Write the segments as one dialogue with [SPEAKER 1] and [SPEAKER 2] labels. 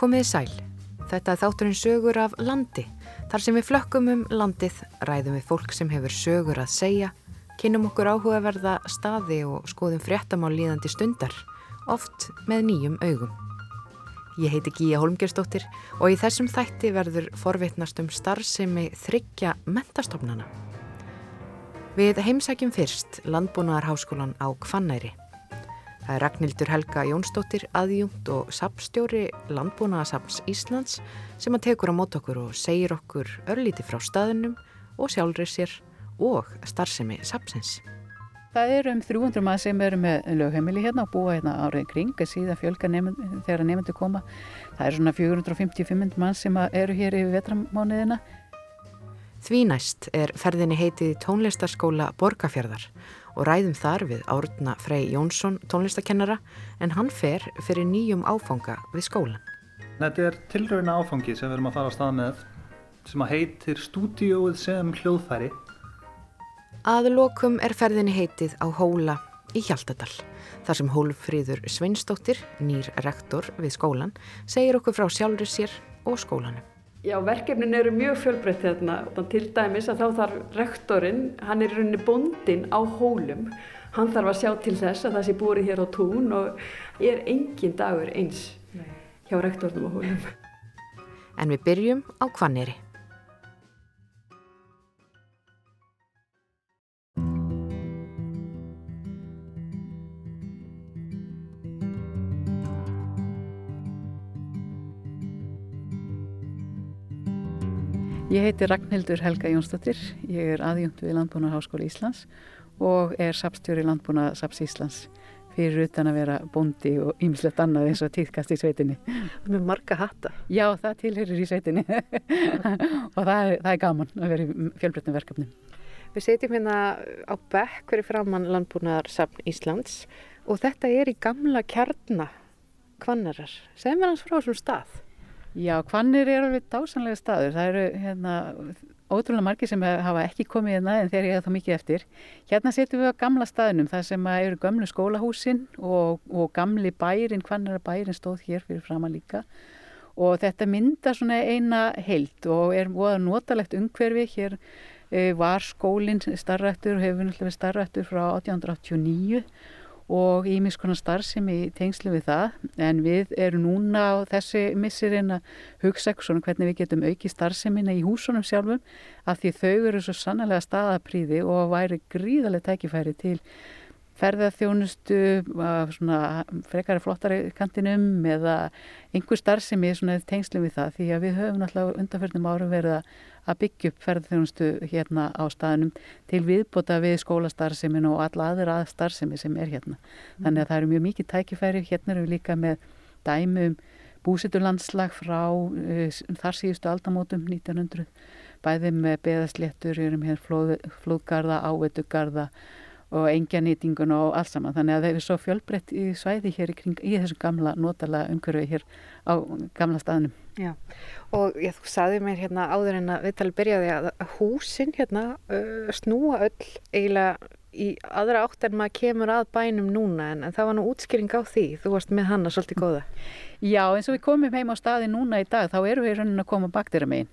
[SPEAKER 1] Komiði sæl. Þetta er þátturinn sögur af landi. Þar sem við flökkum um landið, ræðum við fólk sem hefur sögur að segja, kynum okkur áhugaverða staði og skoðum fréttamál líðandi stundar, oft með nýjum augum. Ég heiti Gíja Holmgerstóttir og í þessum þætti verður forvitnast um starfsemi þryggja mentastofnana. Við heimsækjum fyrst Landbúnaðarháskólan á Kvannæri. Það er Ragnhildur Helga Jónsdóttir, aðjúmt og sapstjóri Landbúnaðasaps Íslands sem að tekur á mót okkur og segir okkur örlíti frá staðunum og sjálfrið sér og starfsemi sapsins.
[SPEAKER 2] Það eru um 300 mann sem eru með lögheimili hérna og búa hérna árið kring síðan fjölga nefnd, þegar nefndu koma. Það eru svona 450-500 mann sem eru hér yfir vetramániðina.
[SPEAKER 1] Því næst er ferðinni heitið tónlistarskóla Borgafjörðar og ræðum þar við Árna Frey Jónsson tónlistakennara en hann fer fyrir nýjum áfanga við skólan.
[SPEAKER 3] Þetta er tilrauna áfangi sem við erum að fara á stað með sem að heitir Stúdióið sem hljóðfæri.
[SPEAKER 1] Aðlokum er ferðinni heitið á Hóla í Hjaltadal. Þar sem Hólfríður Sveinsdóttir, nýr rektor við skólan, segir okkur frá sjálfur sér og skólanum.
[SPEAKER 4] Já, verkefnin eru mjög fjölbreytt hérna. Til dæmis að þá þarf rektorinn, hann er rauninni bondin á hólum. Hann þarf að sjá til þess að það sé búið hér á tún og er engin dagur eins hjá rektornum á hólum.
[SPEAKER 1] En við byrjum á Kvanneri.
[SPEAKER 2] Ég heiti Ragnhildur Helga Jónsdóttir, ég er aðjúnt við Landbúnaðarháskóla Íslands og er sapstjóri Landbúnaðarsaps Íslands fyrir utan að vera bondi og ýmislegt annað eins og týðkast í sveitinni.
[SPEAKER 1] Með marga hatta?
[SPEAKER 2] Já, það tilherir í sveitinni og það er, það er gaman að vera í fjölbreytnum verkefnum.
[SPEAKER 1] Við setjum hérna á bekk fyrir framann Landbúnaðarsapn Íslands og þetta er í gamla kjarna kvannarar. Segð mér hans frá þessum stað.
[SPEAKER 2] Já, Hvannir er alveg dásanlega staður. Það eru hérna, ótrúlega margir sem hafa ekki komið hérna en þeir eru þá mikið eftir. Hérna setjum við á gamla staðnum þar sem eru gömlu skólahúsin og, og gamli bærin, Hvannara bærin stóð hér fyrir fram að líka. Og þetta mynda svona eina heilt og er notalegt umhverfi. Hér e, var skólinn starrættur og hefur náttúrulega starrættur frá 1889 og ímis konar starfsemi í tengslu við það. En við erum núna á þessi missirinn að hugsa svona hvernig við getum auki starfsemina í húsunum sjálfum af því þau eru svo sannlega staðapríði og væri gríðarlega tækifæri til ferðarþjónustu, svona frekari flottari kantinum eða einhver starfsemi svona tengslu við það. Því að við höfum náttúrulega undanförnum árum verið að byggja upp ferðarþjónustu hérna á staðnum til viðbota við skólastarfsemin og alla aðra starfsemi sem er hérna. Þannig að það eru mjög mikið tækifæri, hérna eru við líka með dæmi um búsitulandslag frá uh, þar síðustu aldamótum 1900, bæði með beðasléttur, við erum hér flóð, flóðgarða, áveitugarða og engjanýtingun og allt saman. Þannig að það er svo fjölbreytt í svæði hér í, kring, í þessum gamla notala umhverfi hér á gamla staðnum
[SPEAKER 1] Já, og ég, þú saði mér hérna áður en að viðtalið byrjaði að húsin hérna uh, snúa öll eiginlega í aðra átt en maður kemur að bænum núna en, en það var nú útskýring á því. Þú varst með hanna svolítið góða.
[SPEAKER 2] Já, eins og við komum heim á staði núna í dag þá erum við raunin að koma baktera megin.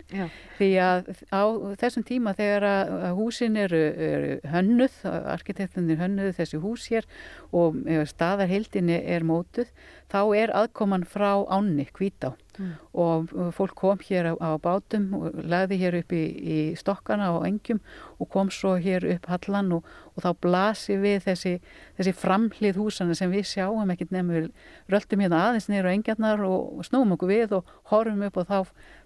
[SPEAKER 2] Því að á þessum tíma þegar að húsin eru, eru hönnuð, arkitektunir hönnuð þessi hús hér og staðarheildinni er mótuð þá er aðkoman frá ánni, hvítá mm. og fólk kom hér á, á bátum og lagði hér upp í, í stokkana og engjum og kom svo hér upp hallan og, og þá blasi við þessi, þessi framhlið húsana sem við sjáum ekkert nefnum við röldum hérna aðeins neyru á engjarnar og snúum okkur við og horfum upp og þá,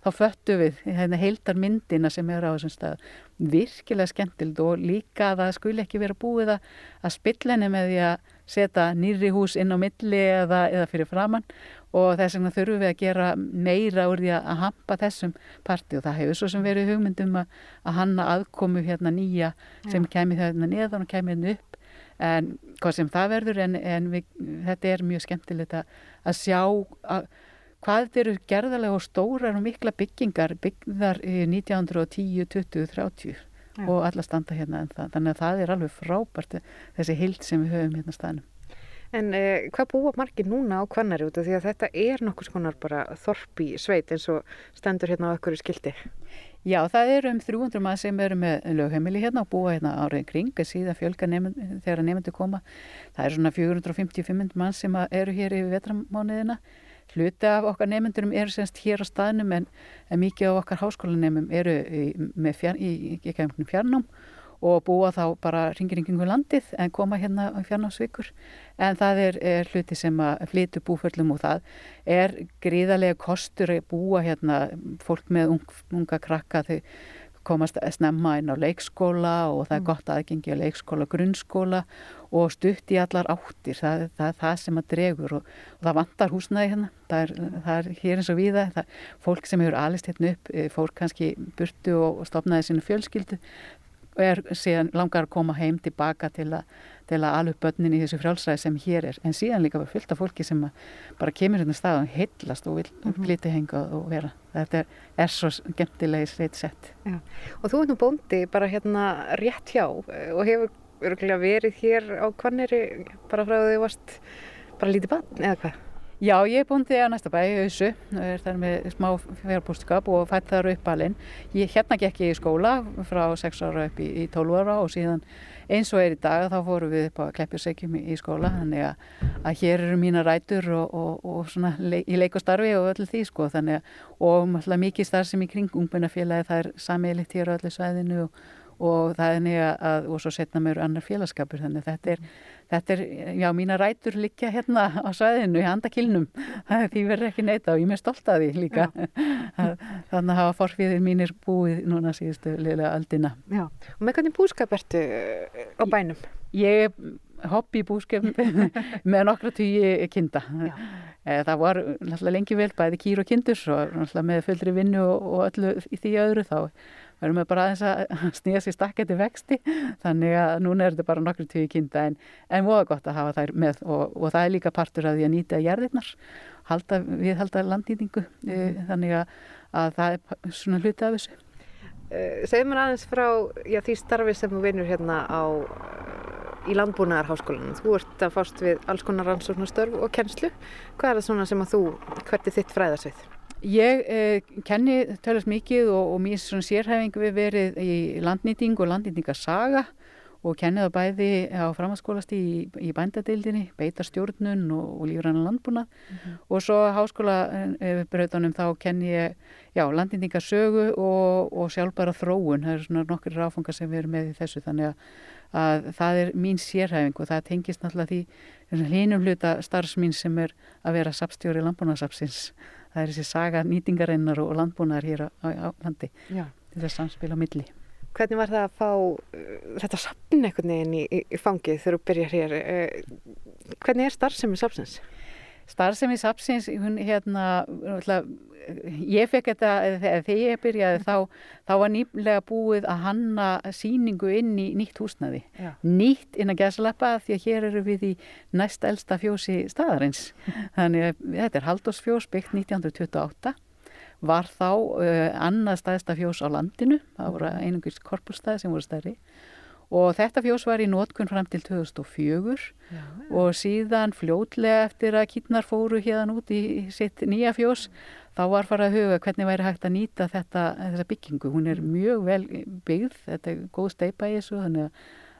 [SPEAKER 2] þá föttu við hérna, heildar myndina sem er á þessum stað. Virkilega skemmtild og líka að það skuli ekki vera búið að, að spillenni með því að setja nýri hús inn á milli eða, eða fyrir framann og þess vegna þurfum við að gera meira úr því að hampa þessum parti og það hefur svo sem verið hugmyndum að, að hanna aðkomu hérna nýja sem Já. kemur hérna neðan og kemur hérna upp en hvað sem það verður en, en við, þetta er mjög skemmtilegt að, að sjá að, hvað þetta eru gerðarlega og stórar og mikla byggingar byggðar í 1910, 20, 30 Já. og alla standa hérna en það, þannig að það er alveg frábært þessi hild sem við höfum hérna staðnum.
[SPEAKER 1] En eh, hvað búa margir núna á kvannari út af því að þetta er nokkus konar bara þorp í sveit eins og stendur hérna á ökkuru skildi?
[SPEAKER 2] Já, það eru um 300 mann sem eru með lögheimili hérna og búa hérna árið kring en síðan fjölga nefnd, þegar nefndu koma. Það eru svona 450-500 mann sem eru hér yfir vetramániðina. Hluti af okkar nefndurum eru semst hér á staðnum en, en mikið af okkar háskólanemum eru í, fjar, í, í, í fjarnám og búa þá bara ringiringingu landið en koma hérna á fjarnámsvikur. En það er, er hluti sem að flytu búföllum og það er gríðarlega kostur að búa hérna fólk með ung, unga krakka þau komast að snemma inn á leikskóla og það er mm. gott aðgengi á leikskóla, grunnskóla og stutt í allar áttir, það, það er það sem að dregur og, og það vantar húsnaði hérna, það er, það er hér eins og viða, það, fólk sem hefur alist hérna upp, eh, fólk kannski burtu og stopnaði sínu fjölskyldu, og er síðan langar að koma heim tilbaka til að, til að alveg börnin í þessu frjálsræði sem hér er en síðan líka af fólki sem bara kemur hérna stað og heillast og vil mm -hmm. flytja henga og vera þetta er, er svo gemtilegi sveit sett Já.
[SPEAKER 1] Og þú ert nú bóndi bara hérna rétt hjá og hefur verið hér á Kvanneri bara frá því þú varst bara lítið bann eða hvað?
[SPEAKER 2] Já, ég er því að næsta bæ, Össu, er þar með smá fjárpústkap og fætt þar upp alveg. Ég hérna gekk ég í skóla frá 6 ára upp í, í 12 ára og síðan eins og er í dag þá fórum við upp á Kleppjursegjum í, skóla. Þannig að, að hér eru mína rætur og, og, og svona le, í leik og öllu því sko. Þannig að, og alltaf mikið starf sem í kring ungmennafélagi það er sammeilitt hér á öllu svæðinu og, og það er nýja að, og svo setna mér annar félagskapur þannig þetta er, þetta er, já, mína rætur líka hérna á svæðinu í handakilnum, því verður ekki neyta og ég er með stolt að því líka. Þannig að hafa forfiðir mínir búið núna síðustu liðlega aldina
[SPEAKER 1] Já, og með hvernig búskap ertu eh, á bænum?
[SPEAKER 2] Ég er hobby búskap með nokkra tíu kinda. Já. Eh, það var náttúrulega lengi vel bæði kýr og kindur og náttúrulega með fullri vinnu og, og öllu í því öðru þá verðum við bara aðeins að snýja sér stakketi vexti þannig að núna er þetta bara nokkur tíu kinda en, en voða gott að hafa þær með og, og það er líka partur að því að nýta jærðirnar halda, við halda landnýtingu mm. þannig að, að það er svona hluti af þessu
[SPEAKER 1] uh, Segð mér aðeins frá já, því starfi sem þú vinur hérna á í landbúnaðarháskólanum. Þú ert að fást við alls konar rannsóknarstörf og kennslu. Hvað er það svona sem að þú, hvert er þitt fræðarsvið?
[SPEAKER 2] Ég eh, kenni tölast mikið og, og mér sérhæfing við verið í landnýting og landnýtingasaga og kenni það bæði á framhanskólasti í, í bændadeildinni, beitarstjórnun og, og lífrannan landbúnað. Mm -hmm. og svo háskólabröðunum þá kenni ég já, landnýtingasögu og, og sjálfbæra þróun, það eru svona nokkur ráfangar sem við erum með í þessu. Þannig að, að það er mín sérhæfing og það tengist náttúrulega því hínum hluta starfsmín sem er að vera sapstjóri landbúnaðsapsins það er þessi saga nýtingarinnar og landbúnaðar hér á, á landi Já. þetta er samspil á milli
[SPEAKER 1] Hvernig var það að fá uh, þetta sapn einhvern veginn í, í, fangið þegar þú byrjar hér uh, hvernig er starfsemi sapsins?
[SPEAKER 2] Starfsemi sapsins hún hérna ég fekk þetta, þegar ég byrjaði þá, þá var nýmlega búið að hanna síningu inn í nýtt húsnaði Já. nýtt inn að gæslepa því að hér eru við í næst elsta fjósi staðarins. Þannig að þetta er Haldósfjós byggt 1928 var þá uh, annað staðista fjós á landinu. Það voru einungis korpulstæði sem voru stærri. og þetta fjós var í nótkunn fram til 2004 já, og síðan fljótlega eftir að kýtnar fóru hérna út í sitt nýja fjós þá var farið að huga hvernig væri hægt að nýta þetta, þessa byggingu. Hún er mjög vel byggð, þetta er góð steipa í þessu þannig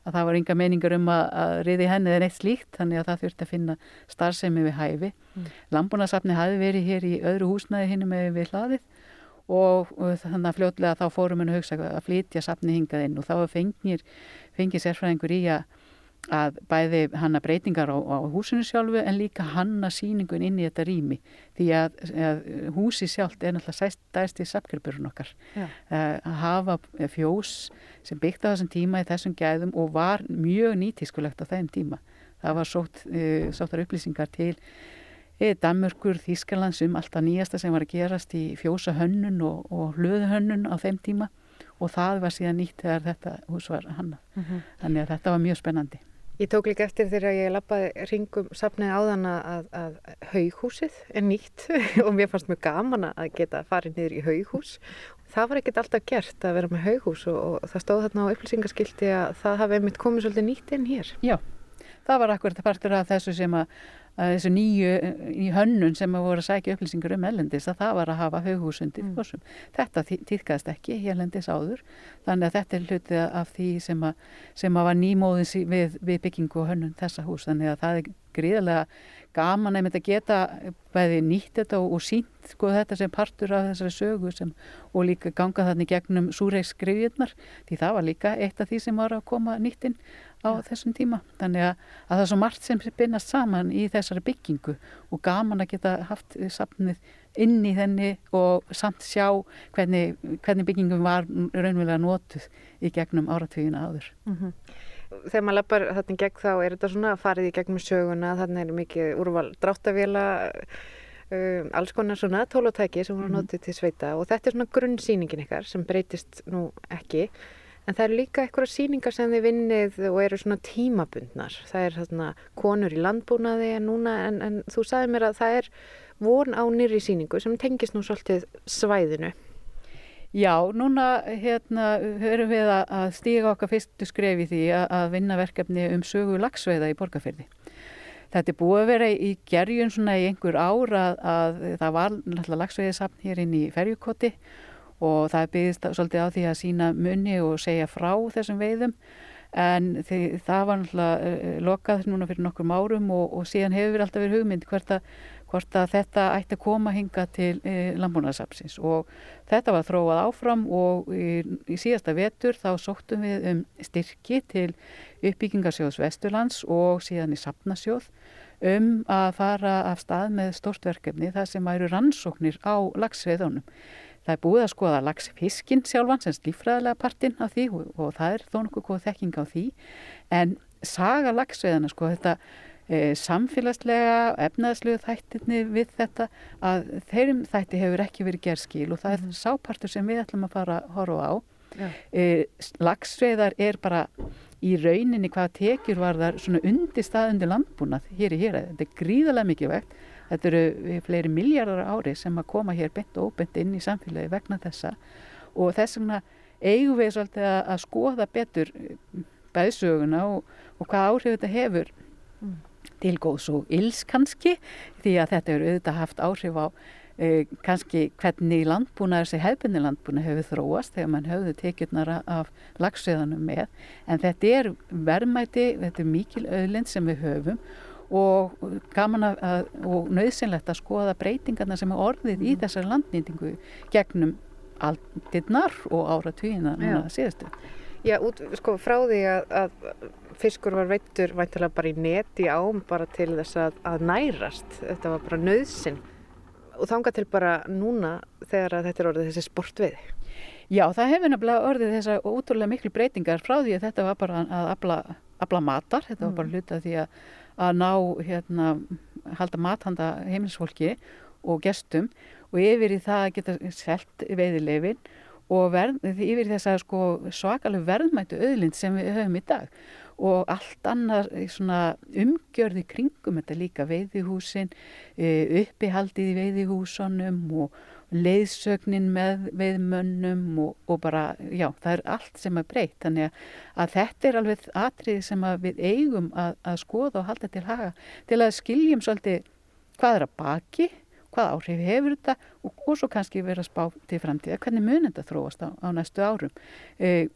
[SPEAKER 2] að það var ynga meiningar um að, að riði henni eða neitt slíkt þannig að það þurfti að finna starfsemi við hæfi. Mm. Lambunasafni hafi verið hér í öðru húsnaði hinn með við hlaðið og, og þannig að fljótlega þá fórum henni að hugsa að flytja safni hingað inn. Og þá fengir, fengir sérfræðingur í að að bæði hanna breytingar á, á húsinu sjálfu en líka hanna síningun inn í þetta rými. Því að, að húsi sjálft er náttúrulega stærsti sapkjörburun okkar. Uh, að hafa fjós sem byggt á þessum tíma í þessum gæðum og var mjög nýtískulegt á þeim tíma. Það var sótt, uh, sóttar upplýsingar til uh, Danmörkur, Þískarlands um alltaf nýjasta sem var að gerast í fjósa hönnun og, og hlöðuhönnun á þeim tíma og það var síðan nýtt þegar þetta hús var hanna mhm. -huh. þannig að þetta var mjög spennandi
[SPEAKER 1] Ég tók líka eftir þegar ég lappaði ringum sapnið áðan að, að haughúsið er nýtt og mér fannst mjög gaman að geta farið niður í haughús. Það var ekkert alltaf gert að vera með haughús og, og það stóð þarna á upplýsingaskildi að það hafi einmitt komið svolítið nýtt inn hér.
[SPEAKER 2] Já, það var akkurat partur af þessu sem að þessu nýju í hönnun sem að voru að sækja upplýsingar um ellendis að það var að hafa höghúsundi mm. Þetta týðkast ekki hérlendis áður þannig að þetta er hlutið af því sem að, sem að var nýmóðins við, við byggingu og hönnun þessa hús þannig að það er gríðarlega gaman að geta bæði nýtt þetta og, og sínt sko, þetta sem partur af þessari sögu sem, og líka ganga þannig gegnum súreikskriðjurnar því það var líka eitt af því sem var að koma nýttinn á ja. þessum tíma. Þannig að, að það er svo margt sem binnast saman í þessari byggingu og gaman að geta haft safnið inn í þenni og samt sjá hvernig, hvernig byggingum var raunverulega nótuð í gegnum áratvíðina áður. Mm -hmm
[SPEAKER 1] þegar maður lappar þarna gegn þá er þetta svona að farið í gegnum söguna þarna er mikið úrval dráttavila um, alls konar svona tólotæki sem voru -hmm. notið til sveita og þetta er svona grunnsýningin ykkar sem breytist nú ekki. En það eru líka eitthvað síningar sem þið vinnið og eru svona tímabundnar. Það er þarna konur í landbúnaði en núna en, en þú sagði mér að það er von á nýri síningu sem tengist nú svolítið svæðinu
[SPEAKER 2] Já, núna hérna höfum við að stíga okkar fyrstu skrefi því að vinna verkefni um sögu lagsveiða í borgarferði. Þetta er búið að vera í gerjun svona í einhver ár að, að það var náttúrulega lagsveiðisafn hér inn í ferjukoti og það byggðist svolítið á því að sína munni og segja frá þessum veiðum en því, það var náttúrulega uh, lokað núna fyrir nokkur árum og, og síðan hefur við alltaf verið hugmynd hvert að hvort að þetta ætti að koma hinga til e, landbúnaðsapsins og þetta var þróað áfram og í, í síðasta vetur þá sóttum við um styrki til uppbyggingarsjóðs Vesturlands og síðan í Sapnasjóð um að fara af stað með stort verkefni þar sem væru rannsóknir á lagsveiðunum. Það er búið að skoða lagsfiskinn sjálfan sem lífræðilega partinn af því og, og það er þó nokkuð þekking á því en saga lagsveiðana sko þetta e, samfélagslega, efnaðslegu þættirni við þetta að þeirrim þætti hefur ekki verið gerð skil og það er mm. sápartur sem við ætlum að fara að horfa á. E, lagsveiðar er bara í rauninni hvað tekjur var þar svona undir staðundi landbúnað hér í hér. Þetta er gríðarlega mikið vegt. Þetta eru fleiri miljardar ári sem að koma hér beint og óbeint inn í samfélagi vegna þessa og þess vegna eigum við svolítið að skoða betur bæðsöguna og, og hvað áhrif þetta hefur mm til góðs og ills kannski því að þetta eru auðvitað haft áhrif á uh, kannski hvernig landbúna þessi hefðbunni landbúna hefur þróast þegar mann höfðu tekjurnar af lagsveðanum með en þetta er verðmæti, þetta er mikil auðlind sem við höfum og að, og nöðsynlegt að skoða breytingarna sem er orðið mm. í þessari landnýtingu gegnum aldirnar og áratvíina núna síðastu.
[SPEAKER 1] Já, út, sko, frá því að, að fiskur var veittur væntilega bara í neti ám bara til þess að, að nærast. Þetta var bara nöðsin og þánga til bara núna þegar þetta er orðið þessi sportviði
[SPEAKER 2] Já, það hefur nefnilega orðið þessa útrúlega miklu breytingar frá því að þetta var bara að abla, abla matar, þetta var bara mm. hluta því að, að ná hérna, halda mathanda heimilisfólki og gestum og yfir í það að geta selt veiðilegvin og verð, yfir þess að sko, svakalega verðmættu auðlind sem við höfum í dag og allt annar umgjörði kringum þetta líka veiðihúsin, e, uppihaldið í veiðihúsunum og leiðsögnin með veiðmönnum og, og bara, já, það er allt sem er breytt. Þannig að þetta er alveg atriði sem við eigum að, að skoða og halda til haga til að skiljum svolítið hvað er að baki, hvað áhrif hefur þetta og, og svo kannski vera spá til framtíða, hvernig mun þetta þróast á, á næstu árum. E,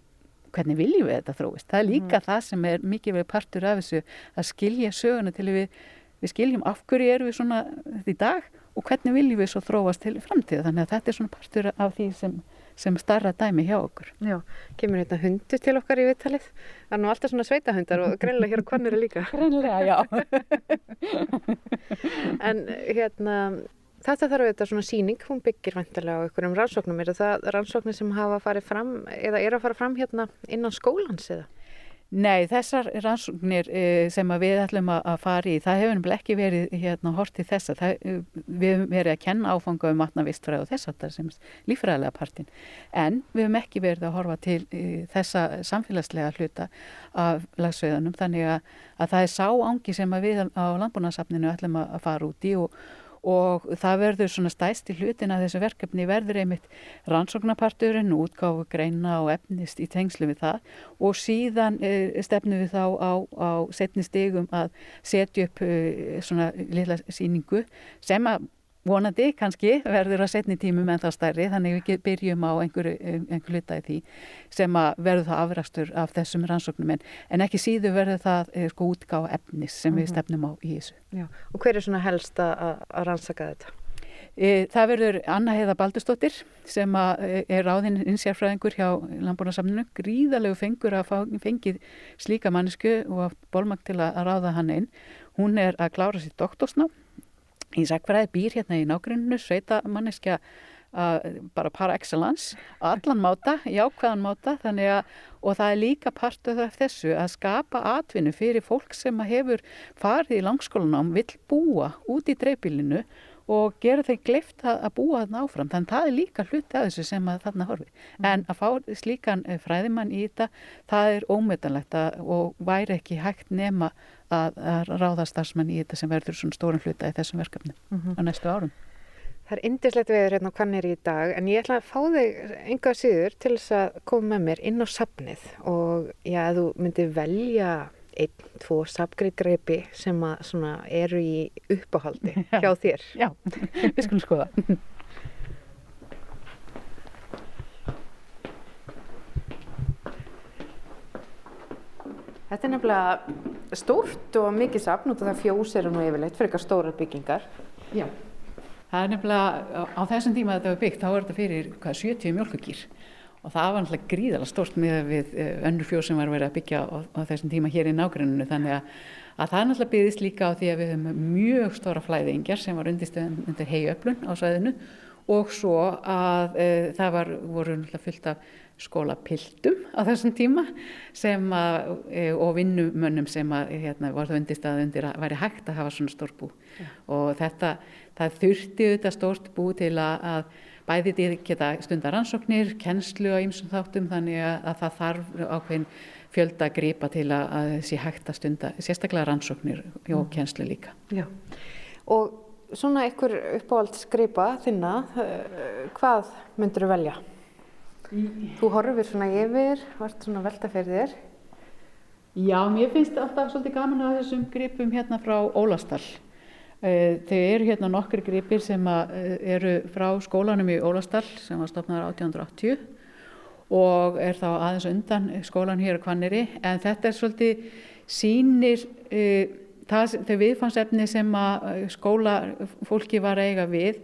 [SPEAKER 2] hvernig viljum við þetta þróist. Það er líka mm. það sem er mikið verið partur af þessu að skilja söguna til við, við skiljum af hverju eru við svona þetta í dag og hvernig viljum við svo þróast til framtíða. Þannig að þetta er svona partur af því sem, sem starra dæmi hjá okkur.
[SPEAKER 1] Já, kemur hérna hundur til okkar í vittalið. Það er nú alltaf svona sveitahundar og greinlega hér á kvannir er líka.
[SPEAKER 2] Greinlega, já.
[SPEAKER 1] en hérna Þetta þarf auðvitað svona síning, hún byggir vantilega á einhverjum rannsóknum. Er það rannsóknir sem hafa farið fram eða er að fara fram hérna innan skólans eða?
[SPEAKER 2] Nei, þessar rannsóknir eh, sem við ætlum að fara í, það hefur nefnilega ekki verið hérna hortið þessa. Það, eh, við hefum verið að kenna áfanga um matnavistfræð og þess að það sem lífræðilega partin. En við hefum ekki verið að horfa til eh, þessa samfélagslega hluta af lagsveðunum. Þannig að, að það er sá ángi sem við á landbúnarsafninu ætlum að fara út í og og það verður svona stæst í hlutin að þessu verkefni verður einmitt rannsóknarparturinn, útgáfu greina og efnist í tengslu við það. Og síðan e, stefnum við þá á, á setni stegum að setja upp e, svona lilla síningu sem að vonandi kannski verður að setni tímum en þá stærri þannig við byrjum á einhverju einhver hluta í því sem að verður það afrækstur af þessum rannsóknum en, en ekki síðu verður það eh, sko útgáð efnis sem mm -hmm. við mhm. stefnum á í þessu.
[SPEAKER 1] Já. Og hver er svona helst að, að rannsaka þetta?
[SPEAKER 2] E, það verður Anna Heiða Baldustóttir sem e, er ráðinn insérfræðingur hjá Lambúnarsamninu, gríðalegu fengur að fá, fengið slíka mannesku og bólmagt til að, að ráða hann einn. Hún er að klára sér doktorsná í sagfræði býr hérna í nágrunnu sveita manneskja bara para excellence, allan máta jákvæðan máta að og það er líka partuð af þessu að skapa atvinnu fyrir fólk sem hefur farið í langskólanám, vill búa út í dreifbílinu og gera þeim gleift að búa þarna áfram þannig að það er líka hluti af þessu sem að þarna horfi mm. en að fá slíkan eh, fræðimann í þetta, það er ómetanlegt og væri ekki hægt nema að, að ráða starfsmenn í þetta sem verður svona stóran hluta í þessum verkefni mm -hmm. á næstu árum.
[SPEAKER 1] Það er indislegt veður hérna á kannir í dag en ég ætla að fá þig enga síður til þess að koma með mér inn á sapnið og já, þú myndi velja einn, tvo sapgreitgreipi sem að eru í uppáhaldi hjá þér.
[SPEAKER 2] Já, við skulum skoða.
[SPEAKER 1] Þetta er nefnilega stórt og mikið sapn og það fjós eru nú yfirleitt fyrir eitthvað stórar byggingar.
[SPEAKER 2] Já, það er nefnilega á þessum tíma að þetta var byggt þá er þetta fyrir hvað, 70 mjölkugýr og það var nefnilega gríðala stórt með við eh, önnur fjós sem var verið að byggja á, á þessum tíma hér í nágruninu þannig að, að það nefnilega byggðist líka á því að við höfum mjög stóra flæðingjar sem var undirstöðun undir heiöflun á sæðinu og svo að e, það var, voru nefnilega fullt af skólapiltum á þessum tíma sem að, e, og vinnumönnum sem að, hérna, var það undist að undir að væri hægt að hafa svona stór bú. Ja. og þetta, það þurfti auðvitað stórt bú til að, að bæði því geta stundar rannsóknir, kennslu á ýmsum þáttum þannig að það þarf ákveðin fjölda að gripa til að sé hægt að stunda sérstaklega rannsóknir og mm. kennslu líka.
[SPEAKER 1] Já, og svona ykkur uppáhald skripa þinna, eh, hvað myndur þú velja? Þú horfir svona yfir, vart svona velta fyrir þér.
[SPEAKER 2] Já, mér finnst alltaf svolítið gaman að þessum gripum hérna frá Ólastall. Eh, Þeir eru hérna nokkri gripir sem eh, eru frá skólanum í Ólastall sem var stopnaður 1880 og er þá aðeins undan skólan hér á Kvanneri en þetta er svolítið sínir það, þau viðfansefni sem að skóla fólki var eiga við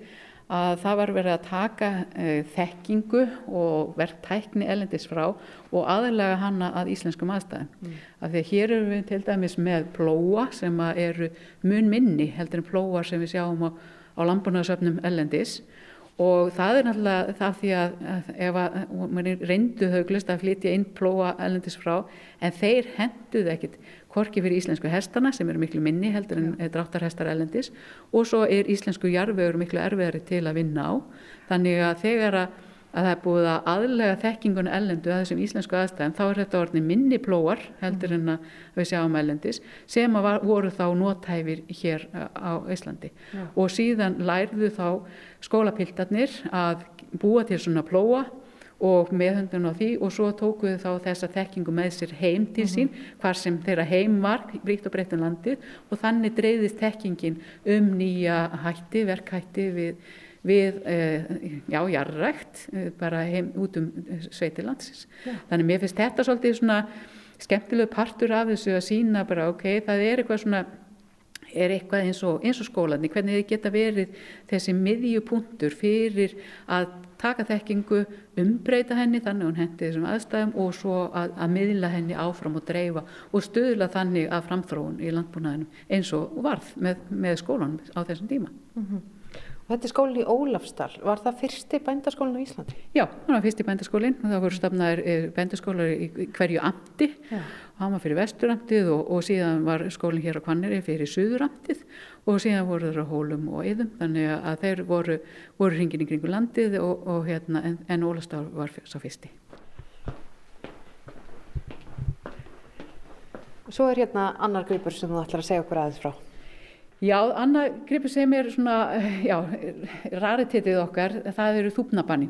[SPEAKER 2] að það var verið að taka uh, þekkingu og verktækni elendis frá og aðlega hana að íslenskum aðstæðum. Mm. Af því að hér eru við til dæmis með plóa sem eru mun minni heldur en plóa sem við sjáum á, á lambunarsöfnum elendis og það er náttúrulega það því að, að ef að reyndu hauglust að flytja inn plóa elendis frá en þeir henduðu ekkit korki fyrir íslensku hestana sem eru miklu minni heldur en dráttarhestar ellendis og svo er íslensku jarfiður miklu erfiðari til að vinna á. Þannig að þegar að, að það er búið að aðlega þekkingun ellendu að þessum íslensku aðstæðum þá er þetta orðin minni plóar heldur en að við sjáum ellendis sem var, voru þá nótæfir hér á Íslandi. Já. og síðan lærðu þá skólapiltarnir að búa til svona plóa og meðhundun á því og svo tókuðu þá þessa þekkingu með sér heim til sín mm -hmm. hvar sem þeirra heim var ríkt og breyttum landið og þannig dreyðist þekkingin um nýja hætti, verkhætti við, við uh, já, jarrækt uh, bara heim út um uh, sveitilandsins. Yeah. Þannig mér finnst þetta svolítið svona skemmtilegu partur af þessu að sína bara ok, það er eitthvað svona er eitthvað eins og, eins og skólanir, hvernig þið geta verið þessi miðjupunktur fyrir að taka þekkingu, umbreyta henni þannig hún hendi þessum aðstæðum og svo að, að miðla henni áfram og dreifa og stöðla þannig að framþróun í landbúnaðinum eins og varð með, með skólanum á þessum tíma. Mm -hmm.
[SPEAKER 1] Og þetta er skólinn í Ólafstall. Var það fyrsti bændaskólinn á Íslandi?
[SPEAKER 2] Já, það var fyrsti bændaskólinn það voru stafnaðir eh, bændaskólar í hverju amti. Já. Það var fyrir vesturamtið og, og síðan var skólinn hér á Kvanneri fyrir suðuramtið og síðan voru þeir á hólum og yðum þannig að þeir voru, voru hringin í kringu landið og, og hérna, en, en Ólafstall var svo fyrsti.
[SPEAKER 1] Svo er hérna annar gripur sem þú ætlar að segja okkur aðeins frá.
[SPEAKER 2] Já, annað gripur sem er svona, já, raritetið okkar, það eru þúpnabanni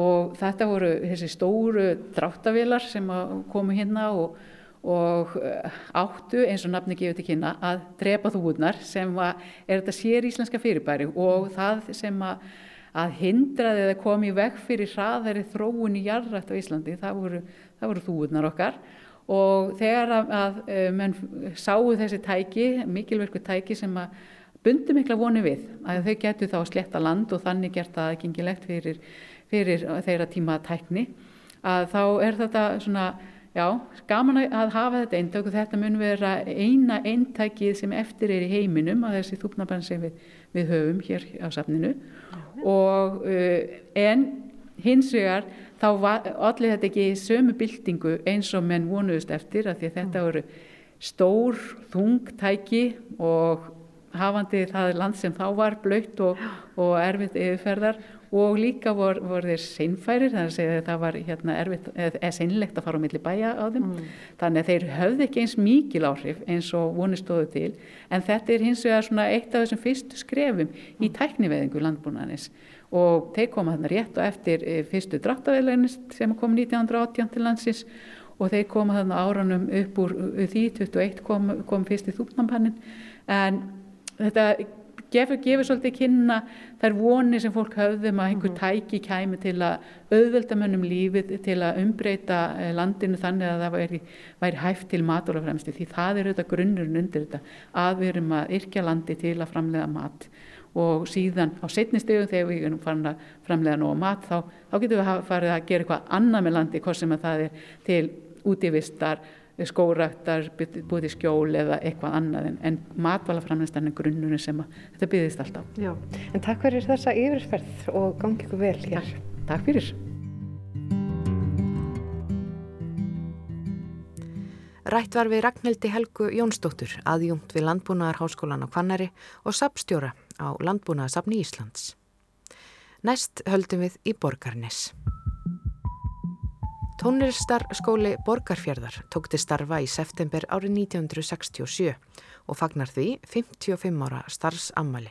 [SPEAKER 2] og þetta voru þessi stóru dráttavilar sem komu hérna og, og eh, áttu eins og nafni gefið til kynna að drepa þúurnar sem er þetta sér íslenska fyrirbæri og það sem að, að hindraði eða komi veg fyrir hraðari þróun í jarrætt á Íslandi, það voru, voru þúurnar okkar. Og þegar að, að eh, menn sáu þessi tæki, mikilverku tæki sem að bundi mikla voni við að þau getur þá sletta land og þannig gert það gengilegt fyrir, fyrir þeirra tíma tækni að þá er þetta svona já, gaman að hafa þetta eintök og þetta mun vera eina eintækið sem eftir er í heiminum að þessi þúpnabann sem við, við höfum hér á safninu. Og uh, en hins vegar þá allir þetta ekki sömu byltingu eins og menn vonuðust eftir að því að þetta voru stór, þung tæki og hafandi það land sem þá var blöytt og, og erfitt yfirferðar og líka voru vor þeir seinfærir þannig að það var hérna, erfitt eða seinlegt að fara á milli bæja á þeim. Mm. þannig að þeir höfðu ekki eins mikil áhrif eins og vonistóðu til. En þetta er hins vegar eitt af þessum fyrstu skrefum mm. í tækniveðingu landbúnanis og þeir koma þarna rétt og eftir eh, fyrstu dráttaveilunist sem kom 1918 til landsins. Og þeir koma þarna áranum upp úr því 21 kom, kom fyrst í þúpnampannin en þetta gefur, gefur svolítið kynna þær vonir sem fólk höfðum að einhver mhm. tæki kæmi til að auðvelda mönnum lífið til að umbreyta eh, landinu þannig að það væri, væri hæft til matólafremstu því það er auðvitað grunnurinn undir þetta að við erum að yrkja landi til að framlega mat og síðan á setni stegum þegar við erum farin að framlega nóg mat þá, þá getum við farið að gera eitthvað annað með landi hvort sem að það er til útívistar, skóraktar, búið í skjól eða eitthvað annað en, en matvalaframlæstan er grunnurinn sem að þetta byggðist alltaf.
[SPEAKER 1] Já, en takk fyrir þessa yfirferð og gangi ykkur vel hér.
[SPEAKER 2] Takk, takk fyrir.
[SPEAKER 1] Rætt var við Ragnhildi Helgu Jónsdóttur, aðjungt við Landbúnaðarháskólan á Kvannari og sapstjóra á Landbúnaðarsafni Íslands. Næst höldum við í Borgarnes. Tónlistarskóli Borgarfjörðar tók til starfa í september árið 1967 og fagnar því 55 ára starfsammali.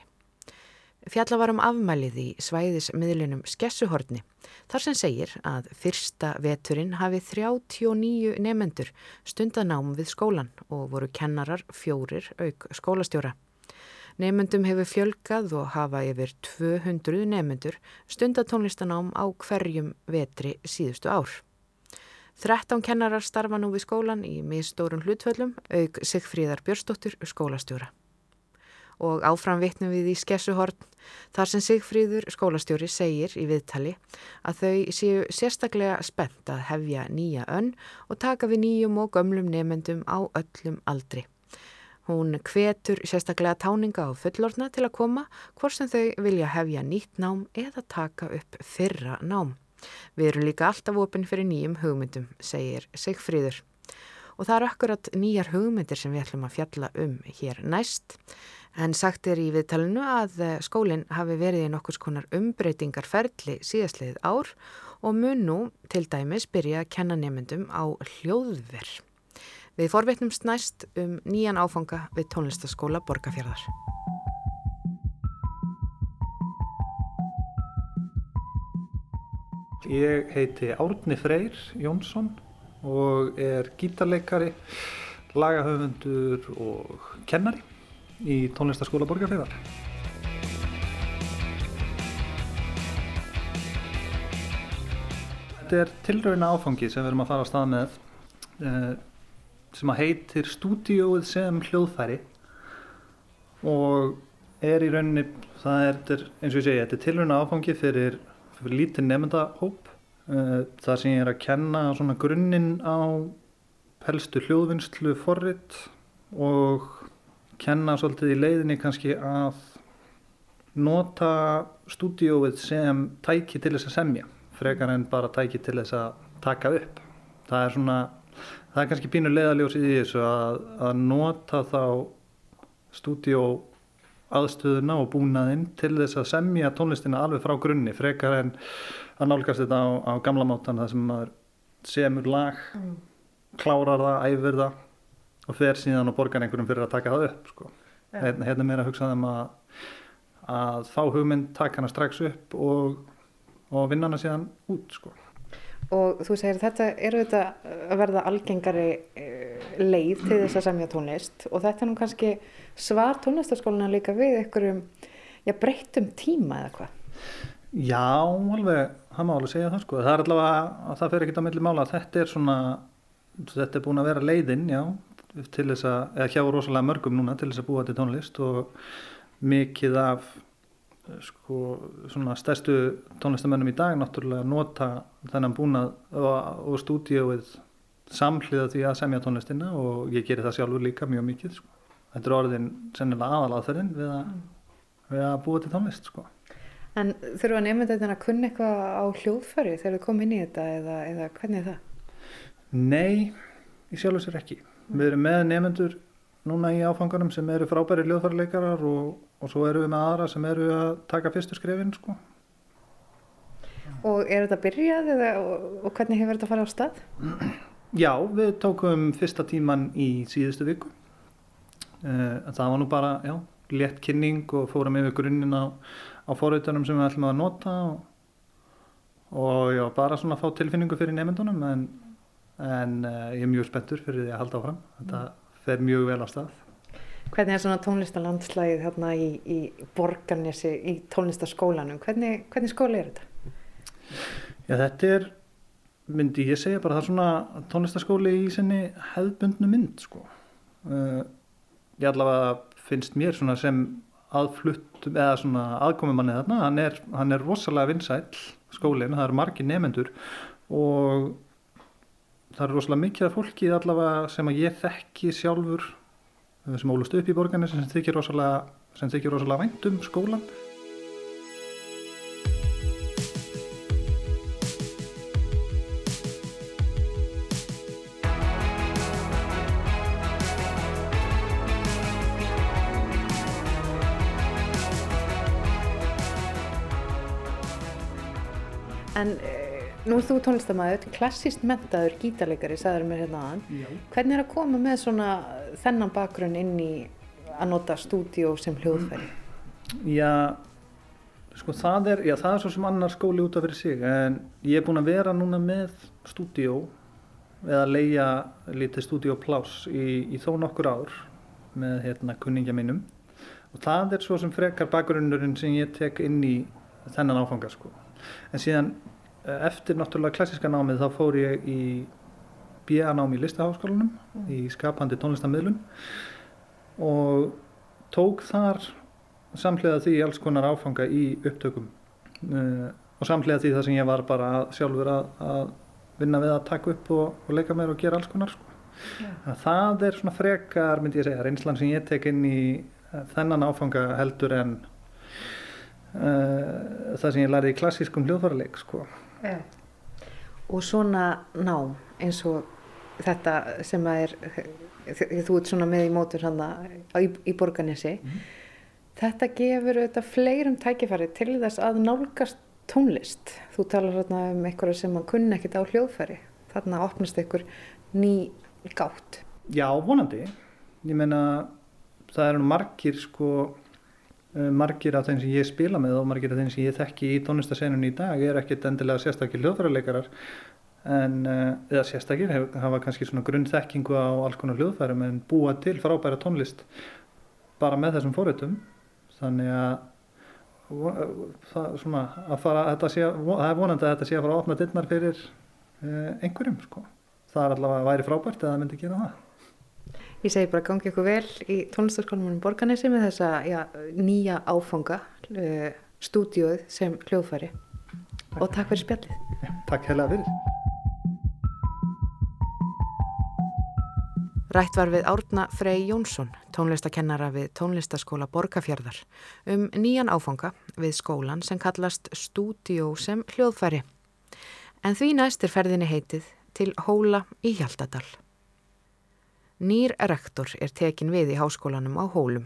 [SPEAKER 1] Fjalla var um afmælið í svæðismiðlunum Skessuhorni þar sem segir að fyrsta veturinn hafi 39 nefendur stundanám við skólan og voru kennarar fjórir auk skólastjóra. Nefnendum hefur fjölgað og hafa yfir 200 nefnendur stundatónlistanám á hverjum vetri síðustu ár. 13 kennarar starfa nú við skólan í mistórun hlutföllum, auk Sigfríðar Björnsdóttur skólastjóra. Og áfram vitnum við í Skessuhorn, þar sem Sigfríður skólastjóri segir í viðtali að þau séu sérstaklega spennt að hefja nýja önn og taka við nýjum og gömlum nefnendum á öllum aldri. Hún hvetur sérstaklega táninga á fullorna til að koma hvort sem þau vilja hefja nýtt nám eða taka upp fyrra nám. Við erum líka alltaf opinn fyrir nýjum hugmyndum, segir Sigfríður. Og það er akkurat nýjar hugmyndir sem við ætlum að fjalla um hér næst. En sagt er í viðtalinu að skólinn hafi verið í nokkurs konar umbreytingarferðli síðastliðið ár og mun nú til dæmis byrja að kenna nefndum á hljóðverð. Við forvetnumst næst um nýjan áfanga við tónlistaskóla Borgafjörðar.
[SPEAKER 3] Ég heiti Árni Freyr Jónsson og er gítarleikari, lagahöfundur og kennari í tónlistaskóla Borgafjörðar. Þetta er tilrauna áfangi sem við erum að fara á stað með eh, sem að heitir Stúdióið sem hljóðfæri og er í rauninni, það er eins og ég segi, þetta er tilhörna áfangi fyrir, fyrir lítið nefndahóp eh, það sem ég er að kenna svona grunninn á helstu hljóðvinnslu forrið og kenna svolítið í leiðinni kannski að nota stúdióið sem tæki til þess að semja frekar en bara tæki til þess að taka upp. Það er svona það er kannski pínu leiðaljósið í þessu að, að nota þá stúdíó aðstöðuna og búnaðinn til þess að semja tónlistina alveg frá grunni frekar en að nálgast þetta á, á gamla mátan það sem maður semur lag mm. klárar það, æfur það og fer síðan og borgar einhverjum fyrir að taka það upp sko. hérna, hérna er meira að hugsa þeim að, að fá hugmynd, taka hana strax upp og, og vinna hana síðan út sko.
[SPEAKER 1] Og þú segir þetta eru þetta að verða algengari eh, leið til þess að semja tónlist og þetta er nú kannski svar tónlistaskóluna líka við einhverjum já, breyttum tíma eða hvað?
[SPEAKER 3] Já, alveg, það má alveg segja það sko. Það er allavega, að það fer ekkert á milli mála. Þetta er svona, þetta er búin að vera leiðin, já, til þess að, eða hjá rosalega mörgum núna til þess að búa til tónlist og mikið af sko svona stærstu tónlistamennum í dag náttúrulega nota þennan búnað og, og stúdíóið samhliða því að semja tónlistina og ég gerir það sjálfur líka mjög mikið sko. Þetta er orðin sennilega aðalaðferðin við, við að búa til tónlist sko.
[SPEAKER 1] En þurfa nefndið að kunna eitthvað á hljóðfæri þegar þið komið inn í þetta eða, eða hvernig er það?
[SPEAKER 3] Nei, ég sjálfur sér ekki. Við erum með nefndur núna í áfanganum sem eru frábæri hljóðfærleikarar og, og svo eru við með aðra sem eru að taka fyrstu skrefin sko.
[SPEAKER 1] Og er þetta byrjað eða, og, og hvernig hefur þetta farið á stað?
[SPEAKER 3] Já, við tókum fyrsta tíman í síðustu viku. Það var nú bara, já, létt kynning og fórum yfir grunninn á, á forrautunum sem við ætlum að nota og, og já, bara svona að fá tilfinningu fyrir nefndunum en, en ég er mjög spenntur fyrir því að halda áfram. Þetta fer mjög vel á stað.
[SPEAKER 1] Hvernig er svona tónlistalandslægið hérna í, í Borgarnesi, í tónlistaskólanum? Hvernig, hvernig skóli er þetta?
[SPEAKER 3] Já, þetta er, myndi ég segja bara, það er svona tónlistaskóli í sinni hefðbundnu mynd, sko. Uh, ég allavega finnst mér sem aðfluttum eða aðkomumanni þarna, hann er, hann er rosalega vinsæl skólinn, það eru margi nefendur og það eru rosalega mikið af fólki allavega sem að ég þekki sjálfur sem ólust upp í borgarni sem þykir rosalega, rosalega vænt um skólan.
[SPEAKER 1] Nú þú tónlistamæður, klassíst mentaður gítarleikari, sagður mér hérna aðan.
[SPEAKER 3] Já.
[SPEAKER 1] Hvernig er að koma með svona þennan bakgrunn inn í að nota stúdíó sem hljóðfæri?
[SPEAKER 3] Já, sko það er, já það er svo sem annar skóli út af fyrir sig en ég er búinn að vera núna með stúdíó eða leia lítið stúdíópláss í, í þó nokkur ár með hérna kunningja mínum og það er svo sem frekar bakgrunnurinn sem ég tek inn í þennan áfanga sko. En síðan eftir náttúrulega klassiska námið þá fór ég í BA nám í listaháskólanum í skapandi tónlistammiðlun og tók þar samhliða því alls konar áfanga í upptökum uh, og samhliða því það sem ég var bara sjálfur að, að vinna við að taka upp og, og leika mér og gera alls konar sko. yeah. það er svona frekar myndi ég segja, reynslan sem ég tek inn í uh, þennan áfanga heldur en uh, það sem ég lærði í klassískum hljóðfæraleik sko.
[SPEAKER 1] Yeah. Og svona nám eins og þetta sem er þú ert svona með í mótur hann í, í borganessi mm. þetta gefur auðvitað fleirum tækifæri til þess að nálgast tónlist. Þú talar hérna um einhverja sem að kunna ekkit á hljóðfæri. Þarna opnast einhver ný gátt.
[SPEAKER 3] Já, vonandi. Ég meina það eru margir sko margir af þeim sem ég spila með og margir af þeim sem ég þekki í tónlistasenunni í dag er ekkit endilega sérstakir hljóðfæraleikarar. En eða sérstakir hafa kannski svona grunnþekkingu á alls konar hljóðfærum en búa til frábæra tónlist bara með þessum fórutum þannig að það, svona, að fara, að sé, það er vonandi að þetta sé að fara að opna dittnar fyrir einhverjum sko. það er allavega að væri frábært eða það myndi gera það
[SPEAKER 1] Ég segi bara gangi ykkur vel í tónlistarskólanum Borganesi með þessa já, nýja áfanga uh, stúdíóið sem hljóðfæri takk. og takk fyrir spjallið
[SPEAKER 3] ja, Takk hella fyrir
[SPEAKER 1] Rætt var við Árna Frey Jónsson, tónlistakennara við tónlistaskóla Borgafjörðar, um nýjan áfanga við skólan sem kallast Stúdíó sem hljóðfæri. En því næst er ferðinni heitið til Hóla í Hjaltadal. Nýr rektor er tekin við í háskólanum á Hólum.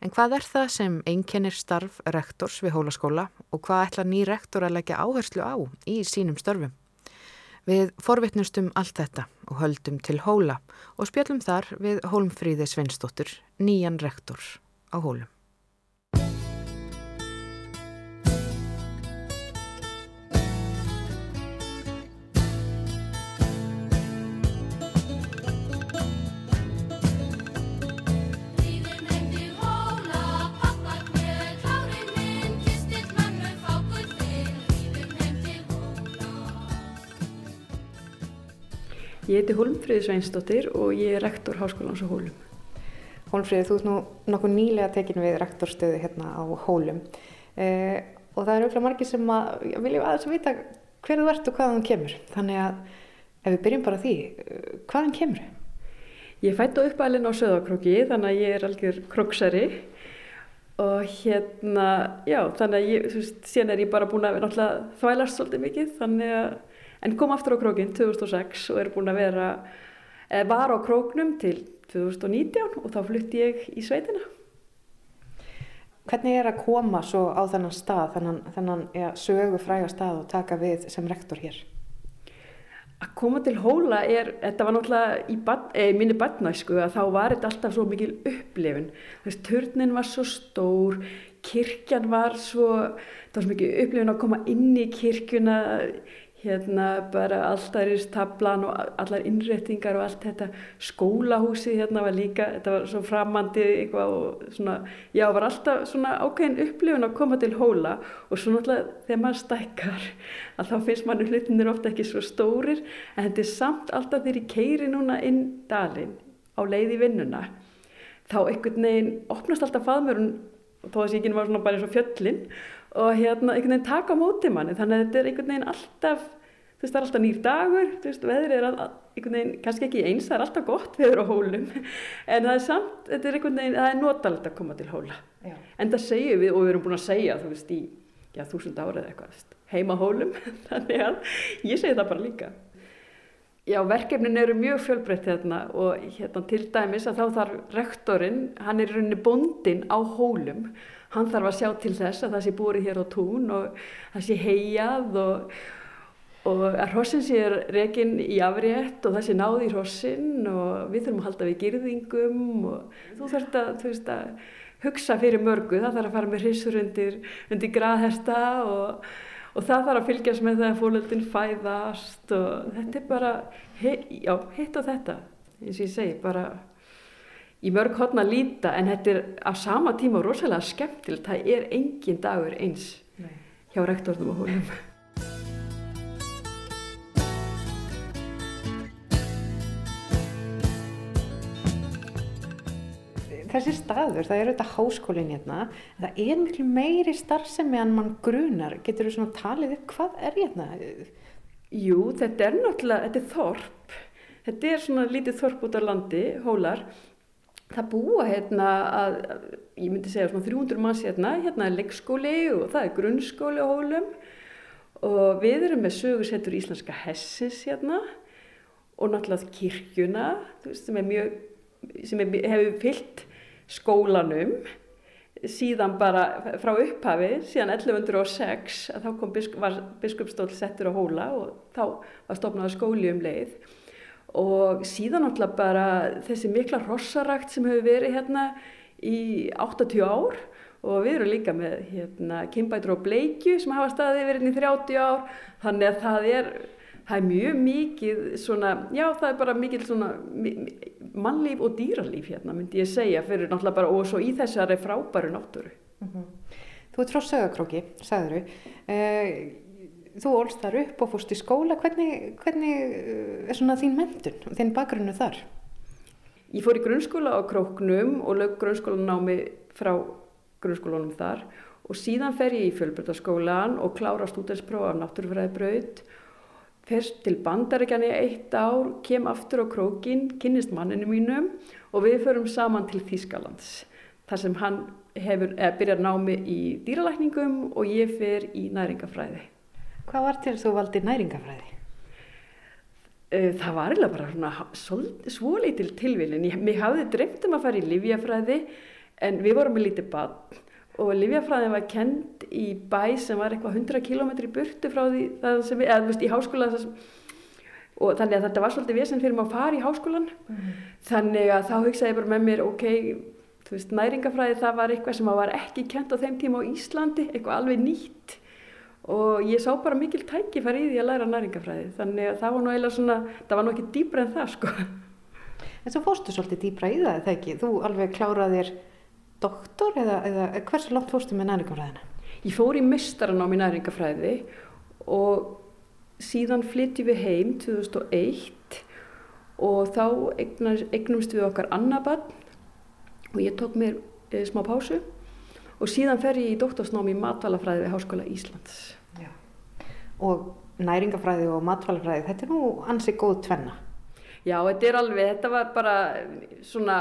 [SPEAKER 1] En hvað er það sem einkennir starf rektors við Hólaskóla og hvað ætla nýr rektor að leggja áherslu á í sínum störfum? Við forvitnustum allt þetta og höldum til hóla og spjallum þar við Hólmfríði Sveinsdóttur, nýjan rektor á hólum.
[SPEAKER 4] Ég heiti Hólmfríði Sveinsdóttir og ég er rektor Háskólans á Hólum.
[SPEAKER 1] Hólmfríði, þú ert nú nokkuð nýlega tekin við rektorstöðu hérna á Hólum eh, og það eru auðvitað margir sem að vilja aðeins að vita hver þú ert og hvaðan kemur. Þannig að ef við byrjum bara því, eh, hvaðan kemur?
[SPEAKER 4] Ég fætti á uppælinn á Söðakróki þannig að ég er algjör króksari og hérna, já, þannig að ég, þú veist, síðan er ég bara búin að þvælast svolítið mikið þannig að en kom aftur á krókinn 2006 og er búin að vera, eða var á króknum til 2019 og þá flutti ég í sveitina.
[SPEAKER 1] Hvernig er að koma svo á þennan stað, þennan, þennan ja, sögu fræga stað og taka við sem rektor hér?
[SPEAKER 4] Að koma til hóla er, þetta var náttúrulega í bad, eh, minni badnæsku að þá var þetta alltaf svo mikil upplifin. Þess, turnin var svo stór, kirkjan var svo, það var svo mikil upplifin að koma inn í kirkjuna, hérna bara alltaristablan og allar innréttingar og allt þetta. Skólahúsi hérna var líka, þetta var svo framandi eitthvað og svona, já var alltaf svona ákveðin upplifun að koma til hóla og svo náttúrulega þegar maður stækkar að þá finnst mann hlutinir ofta ekki svo stórir en þetta er samt alltaf þegar ég keiri núna inn dalinn á leið í vinnuna þá einhvern veginn opnast alltaf faðmörun og þó að síkinn var svona bara eins og fjöllin og hérna einhvern veginn taka á móti manni. Þannig að þetta er einhvern veginn alltaf þú veist það er alltaf nýr dagur þú veist veðrið er all, einhvern veginn kannski ekki eins það er alltaf gott veður á hólum. En það er samt, þetta er einhvern veginn það er notalegt að koma til hóla. Já. en það segjum við og við erum búin að segja þú veist í já, þúsund árið eitthvað heima hólum. Þannig að ég segi það bara líka Já, verkefnin eru mjög fjölbreytt hérna og hérna til dæmis að þá þarf rektorinn, hann er í rauninni bondin á hólum. Hann þarf að sjá til þess að það sé búrið hér á tún og það sé heiað og, og að hrossin sé rekin í afrétt og það sé náði í hrossin og við þurfum að halda við girðingum og þú þarfst að, þú veist, að hugsa fyrir mörgu, það þarf að fara með hrissur undir, undir graðhesta og, og það þarf að fylgjast með það að fólöldin fæðast og þetta er bara, he, já, hitt og þetta, eins og ég segi, bara í mörg hodna líta en þetta er á sama tíma rosalega skemmtilegt það er engin dagur eins Nei. hjá rektornum og húnum
[SPEAKER 1] Þessi staður, það er auðvitað háskólinn hérna, það er miklu meiri starfsemi en mann grunar. Getur þú svona talið upp hvað er hérna?
[SPEAKER 4] Jú, þetta er náttúrulega, þetta er þorp. Þetta er svona lítið þorp út á landi, hólar það búa hérna að, ég myndi segja svona 300 manns hérna, hérna er leikskóli og það er grunnskóli á hólum og við erum með sögursettur íslenska hessis hérna og náttúrulega kirkjuna veist, sem, er mjög, sem er, hefur fyllt skólanum síðan bara frá upphafi, síðan 1106 að þá kom bisk, var biskupstól settur á hóla og þá var stofnaða skóli um leið. Og síðan náttúrulega bara þessi mikla rossarakt sem hefur verið hérna í 80 ár og við erum líka með hérna Kimbætur og Bleikju sem hafa staðið verið hérna í 30 ár. Þannig að það er, það er mjög mikið svona, já það er bara mikið svona mannlíf og dýralíf hérna myndi ég segja fyrir náttúrulega bara og svo í þessari frábæru náttúru. Mm -hmm.
[SPEAKER 1] Þú er tróðsögakróki, sagður þú. Eh, þú ólst þar upp og fórst í skóla hvernig, hvernig eh, er svona þín mentun, þín bakgrunnu þar?
[SPEAKER 4] Ég fór í grunnskóla á Króknum og lög grunnskólanámi frá grunnskólanum þar og síðan fer ég í fjölbrytaskólan og klára stúdenspróf af náttúrufræðibraut ferst til bandaríkjan í eitt ár, kem aftur á Krókin kynnist manninu mínum og við förum saman til Þýskalands þar sem hann hefur, byrjar námi í dýralækningum og ég fer í næringafræði
[SPEAKER 1] Hvað var til þú valdi næringafræði?
[SPEAKER 4] Eh, það var eiginlega bara svona svo lítil tilvílin. Mér hafði dreymt um að fara í livjafræði en við vorum með lítið bann og livjafræði var kend í bæ sem var eitthvað 100 km í burtu frá því það sem við, eða þú veist í háskóla sem og þannig að þetta var svolítið vesen fyrir maður að fara í háskólan þannig að þá hugsaði ég bara með mér ok, þú veist, næringafræði það var eitthvað sem var ekki kent á þeim tíma á Íslandi, eitthvað alveg nýtt. Og ég sá bara mikil tækifæri í því að læra næringafræði þannig að það var nú eiginlega svona, það var nú ekki dýbra en það sko.
[SPEAKER 1] En svo fórstu svolítið dýbra í það, eða ekki? Þú alveg kláraðir doktor eða, eða hversu langt fórstu með næringafræðina?
[SPEAKER 4] Ég fór í mistaranám í næringafræði og síðan flytti við heim 2001 og þá eignumst við okkar annabann og ég tók mér e, smá pásu og síðan fer ég í doktorsnám í matvalafræði við Háskóla Íslands.
[SPEAKER 1] Já. Og næringafræði og matvalafræði, þetta er nú ansið góð tvenna.
[SPEAKER 4] Já, þetta er alveg, þetta var bara svona,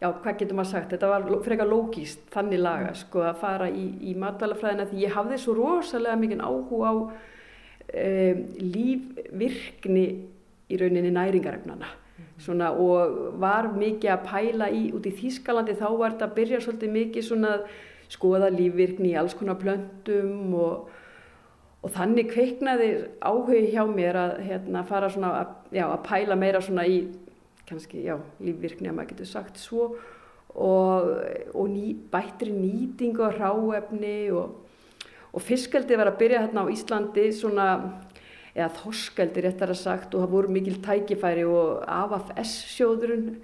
[SPEAKER 4] já, hvað getur maður sagt, þetta var frekar lógíst, þannig laga, mm. sko, að fara í, í matvælafræðina því ég hafði svo rosalega mikið áhuga á um, lífvirkni í rauninni næringarefnana. Mm. Svona, og var mikið að pæla í, út í Þýskalandi þá var þetta að byrja svolítið mikið svona að skoða lífvirkni í alls konar plöntum og og þannig kveiknaði áhugi hjá mér að hérna, fara svona að, já, að pæla meira svona í kannski, já, lífvirkni að maður getur sagt svo. Og, og ný, bættri nýting og ráefni og, og fiskaldi var að byrja hérna á Íslandi svona, eða þorskaldi réttar að sagt og það voru mikil tækifæri og AFS sjóðurinn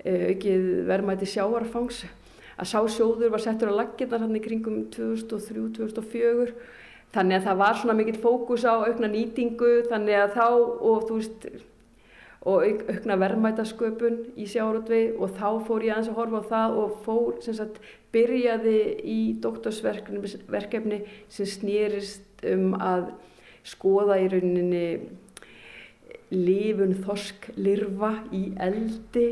[SPEAKER 4] eh, aukið verðmæti sjáarfangs að sá sjóður var settur á laginnar hann í kringum 2003-2004 Þannig að það var svona mikill fókus á aukna nýtingu þannig að þá og þú veist og auk, aukna verðmætasköpun í sjárótvi og þá fór ég aðeins að horfa á það og fór sem sagt byrjaði í doktorsverkefni sem snýrist um að skoða í rauninni lifun þorsk lirfa í eldi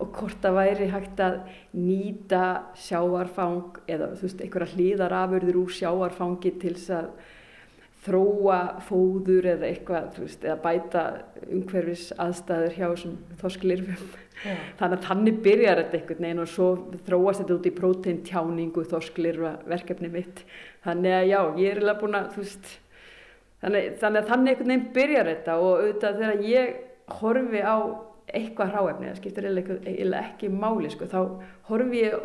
[SPEAKER 4] og hvort það væri hægt að nýta sjáarfang eða þú veist einhverja hlýðarafurður úr sjáarfangi til þess að þróa fóður eða eitthvað veist, eða bæta umhverfis aðstæður hjá þessum þorsklirfum yeah. þannig að þannig byrjar þetta einhvern veginn og svo þróast þetta út í próteintjáningu þorsklirfa verkefni mitt þannig að já, ég er alveg búin að veist, þannig, þannig að þannig einhvern veginn byrjar þetta og auðvitað þegar ég horfi á eitthvað hráefni, það skiptir eiginlega ekki máli sko, þá horfi ég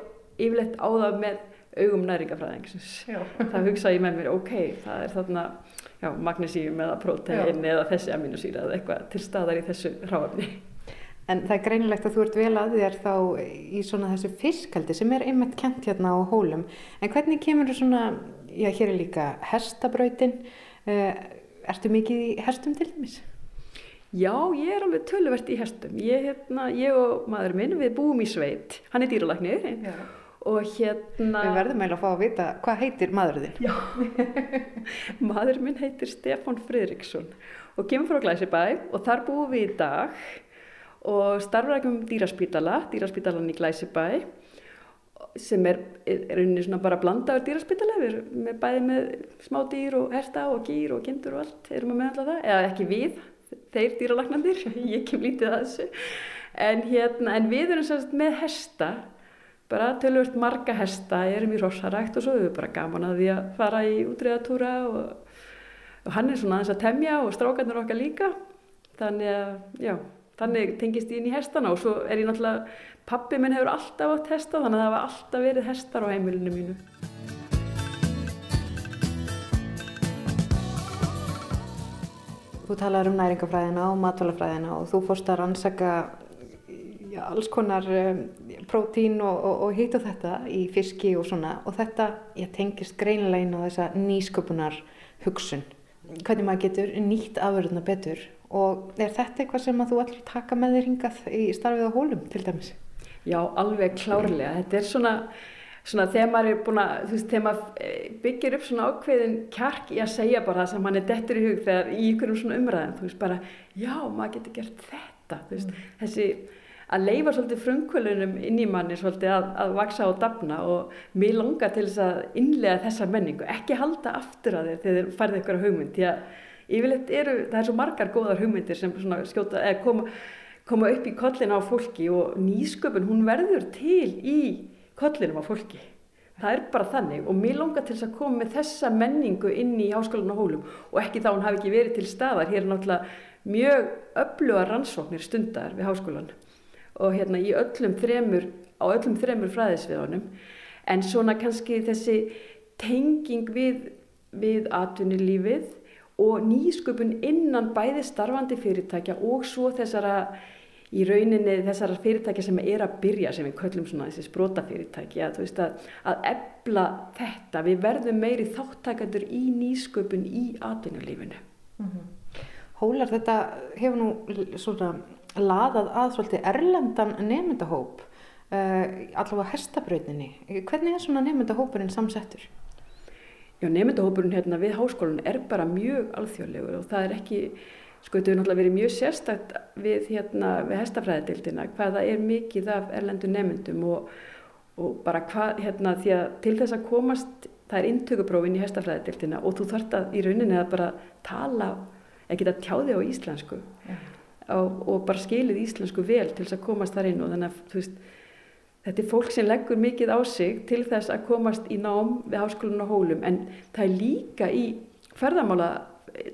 [SPEAKER 4] yfirleitt á það með augum næringafræðingsins. Það hugsa ég með mér, ok, það er þarna magnísíum eða prótein eða þessi aminosýra eða eitthvað til staðar í þessu hráefni.
[SPEAKER 1] En það er greinilegt að þú ert vel að þér þá í svona þessu fiskaldi sem er einmitt kent hérna á hólum. En hvernig kemur þú svona, já hér er líka herstabrautin, uh, ertu mikið í herstum til dæmis?
[SPEAKER 4] Já, ég er alveg töluvert í hestum. Ég, hérna, ég og maður minn, við búum í sveit. Hann er dýralagnir. Og hérna...
[SPEAKER 1] Við verðum eiginlega að fá að vita, hvað heitir maður þinn?
[SPEAKER 4] Já, maður minn heitir Stefan Fridriksson og kemur frá Glæsibæ og þar búum við í dag og starfum ekki um dýraspítala, dýraspítalan í Glæsibæ sem er, unni svona bara blandaður dýraspítala, við erum með bæði með smá dýr og hersta og gýr og kindur og allt, erum við með alltaf það, eða ekki við þeir dýralagnandir, ég kem lítið að þessu. En, hérna, en við erum sérst með hesta bara tölvöld marga hesta, erum í rossarækt og svo erum við bara gaman að því að fara í útræðatúra og, og hann er svona aðeins að temja og strákarnir okkar líka. Þannig að já, þannig tengist ég inn í hestana og svo er ég náttúrulega, pappi minn hefur alltaf átt hesta þannig að það var alltaf verið hestar á heimilinu mínu.
[SPEAKER 1] Þú talar um næringafræðina og matvælafræðina og þú fórst að rannsaka já, alls konar um, prótín og, og, og hitt og þetta í fiski og svona og þetta ég tengist greinilega inn á þessa nýsköpunar hugsun. Hvernig maður getur nýtt afverðuna betur og er þetta eitthvað sem að þú allir taka með þér hingað í starfið á hólum til dæmis?
[SPEAKER 4] Já, alveg klárlega. Þetta er svona svona þegar maður er búin að, þú veist, þegar maður eh, byggir upp svona ákveðin kjark í að segja bara það sem hann er dettur í hug þegar í ykkurum svona umræðin, þú veist, bara já, maður getur gert þetta, þú veist, mm. þessi að leifa svolítið frumkvölunum inn í manni svolítið að, að vaksa og dafna og mér langar til þess að innlega þessa menningu, ekki halda aftur að þér þegar þið færði ykkur hugmynd, því að yfirleitt eru, það er svo margar góðar hugmyndir sem skjóta, koma, koma upp í kollin á fólki og nýsköpun, hún verður til í kollinum á fólki. Það er bara þannig og mér langar til að koma með þessa menningu inn í háskólan og hólum og ekki þá hún hafi ekki verið til staðar. Hér er náttúrulega mjög öfluga rannsóknir stundar við háskólan og hérna í öllum þremur, á öllum þremur fræðisviðunum en svona kannski þessi tenging við, við atvinnulífið og nýsköpun innan bæði starfandi fyrirtækja og svo þessara í rauninni þessara fyrirtækja sem er að byrja sem við köllum svona þessi sprota fyrirtæki að, veist, að, að ebla þetta, við verðum meiri þáttakandur í nýsköpun í atvinnulífinu. Mm -hmm.
[SPEAKER 1] Hólar þetta hefur nú svona laðað að svolítið erlendan nefndahóp uh, allavega hestabrauninni. Hvernig er svona nefndahópurinn samsettur?
[SPEAKER 4] Já, nefndahópurinn hérna við háskólan er bara mjög alþjóðlegur og það er ekki Sko þetta hefur náttúrulega verið mjög sérstakt við, hérna, við hestafræðidildina hvaða er mikið af erlendu nefndum og, og bara hvað, hérna, því að til þess að komast, það er intökuprófin í hestafræðidildina og þú þart að í rauninni að bara tala, ekki að tjáði á íslensku ja. Og, og bara skilið íslensku vel til þess að komast þar inn og þannig að veist, þetta er fólk sem leggur mikið á sig til þess að komast í nám við háskólinu og hólum en það er líka í ferðamála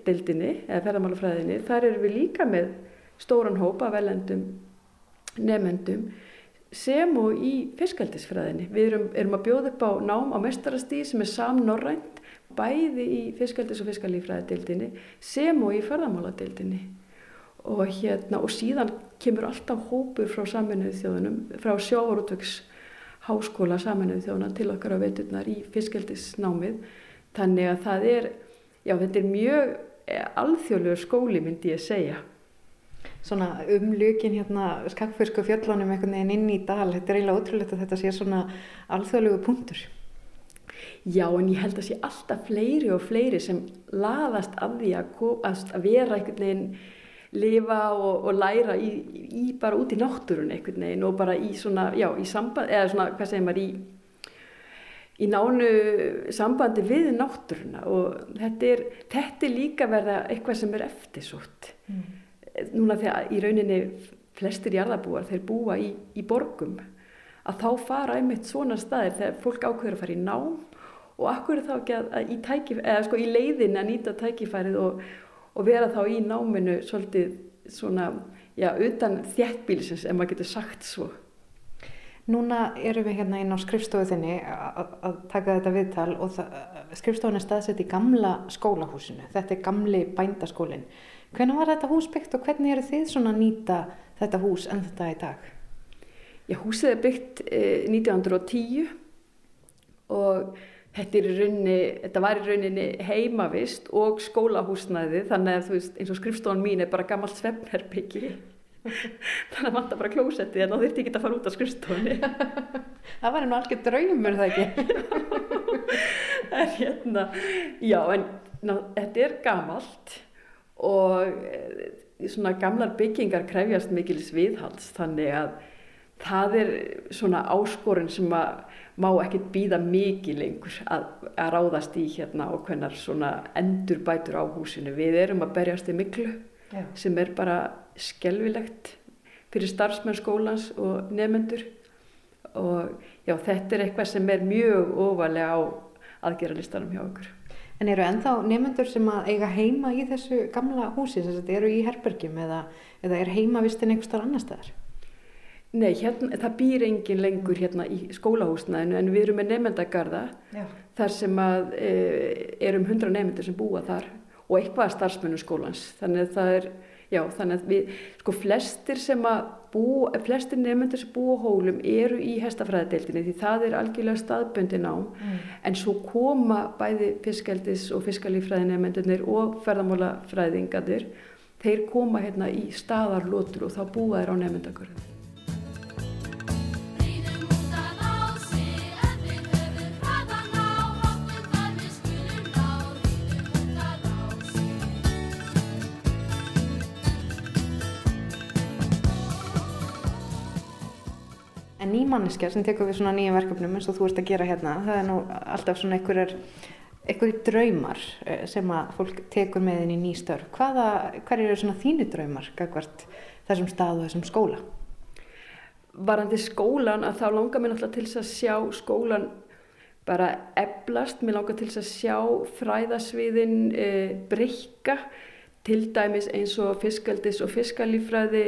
[SPEAKER 4] deildinni eða ferðarmálafræðinni, þar erum við líka með stóran hópa velendum nefendum sem og í fiskaldisfræðinni. Við erum, erum að bjóða upp á nám á mestarastí sem er samnorrænt bæði í fiskaldis- og fiskalífræðadeildinni sem og í ferðarmáladeildinni og, hérna, og síðan kemur alltaf hópur frá saminuðu þjóðunum, frá sjávarútvöks háskóla saminuðu þjóðuna til okkar á veiturnar í fiskaldisnámið þannig að það er já þetta er mjög eh, alþjóðlegur skóli myndi ég segja.
[SPEAKER 1] Svona umlukin hérna skakfyrsku fjöllunum einhvern veginn inn í dal, þetta er eiginlega ótrúlegt að þetta sé svona alþjóðlegu punktur.
[SPEAKER 4] Já en ég held að sé alltaf fleiri og fleiri sem laðast af því að, að vera einhvern veginn lifa og, og læra í, í bara út í náttúrun einhvern veginn og bara í svona, já, í samband, eða svona, hvað segir maður, í í nánu sambandi við náttúruna og þetta er, þetta er líka verða eitthvað sem er eftirsótt. Mm. Núna þegar í rauninni flestir jarðabúar þeir búa í, í borgum að þá fara einmitt svona staðir þegar fólk ákveður að fara í nám og akkur er þá ekki að, að í, tækif, sko, í leiðin að nýta tækifærið og, og vera þá í náminu svolítið svona, já, utan þjættbílisins ef maður getur sagt svo.
[SPEAKER 1] Núna erum við hérna inn á skrifstofuðinni að taka þetta viðtal og skrifstofun er staðsett í gamla skólahúsinu. Þetta er gamli bændaskólinn. Hvernig var þetta hús byggt og hvernig eru þið svona að nýta þetta hús en þetta í dag?
[SPEAKER 4] Já, húsið er byggt eh, 1910 og þetta, raunni, þetta var í rauninni heimavist og skólahúsnæði þannig að þú veist eins og skrifstofun mín er bara gammalt svefnherbyggi þannig að vanta bara klósetti en þá þurfti ekki að fara út á skrifstofunni.
[SPEAKER 1] Það var einu algjör draumur það ekki?
[SPEAKER 4] En hérna já en ná, þetta er gamalt og e, svona gamlar byggingar krefjast mikils viðhals þannig að það er svona áskorun sem að má ekkert býða mikið lengur að, að ráðast í hérna og hvernar svona endur bætur á húsinu við erum að berjast í miklu Já. sem er bara skelvilegt fyrir starfsmenn skólans og nefnendur og já, þetta er eitthvað sem er mjög ofalega á aðgerralistanum hjá okkur.
[SPEAKER 1] En eru ennþá nefnendur sem að eiga heima í þessu gamla húsi, að þetta eru í herbergjum eða, eða er heimavistin einhver starf annar staðar?
[SPEAKER 4] Nei, hérna, það býr engin lengur hérna í skólahúsnaðinu en við erum með nefnendagarða þar sem að e, erum hundra nefnendur sem búa þar og eitthvað starfsmennu skólans. Þannig að það er Já, þannig að við, sko, flestir sem að bú, flestir nefnendur sem bú á hólum eru í hestafræðadeildinni því það er algjörlega staðböndin á, mm. en svo koma bæði fiskaldis og fiskalífræði nefnendurnir og ferðamálafræðingadir, þeir koma hérna í staðarlótur og þá búa þeir á nefnendagörðum.
[SPEAKER 1] En nýmanniska sem tekur við svona nýjum verkefnum eins og þú ert að gera hérna, það er nú alltaf svona einhverjir draumar eh, sem að fólk tekur með inn í nýstörf. Hvaða, hver eru svona þínu draumar gagvart þessum stað og þessum skóla?
[SPEAKER 4] Varandi skólan að þá langar mér náttúrulega til þess að sjá skólan bara eblast, mér langar til þess að sjá fræðasviðin e, breyka til dæmis eins og fiskaldis og fiskalífræði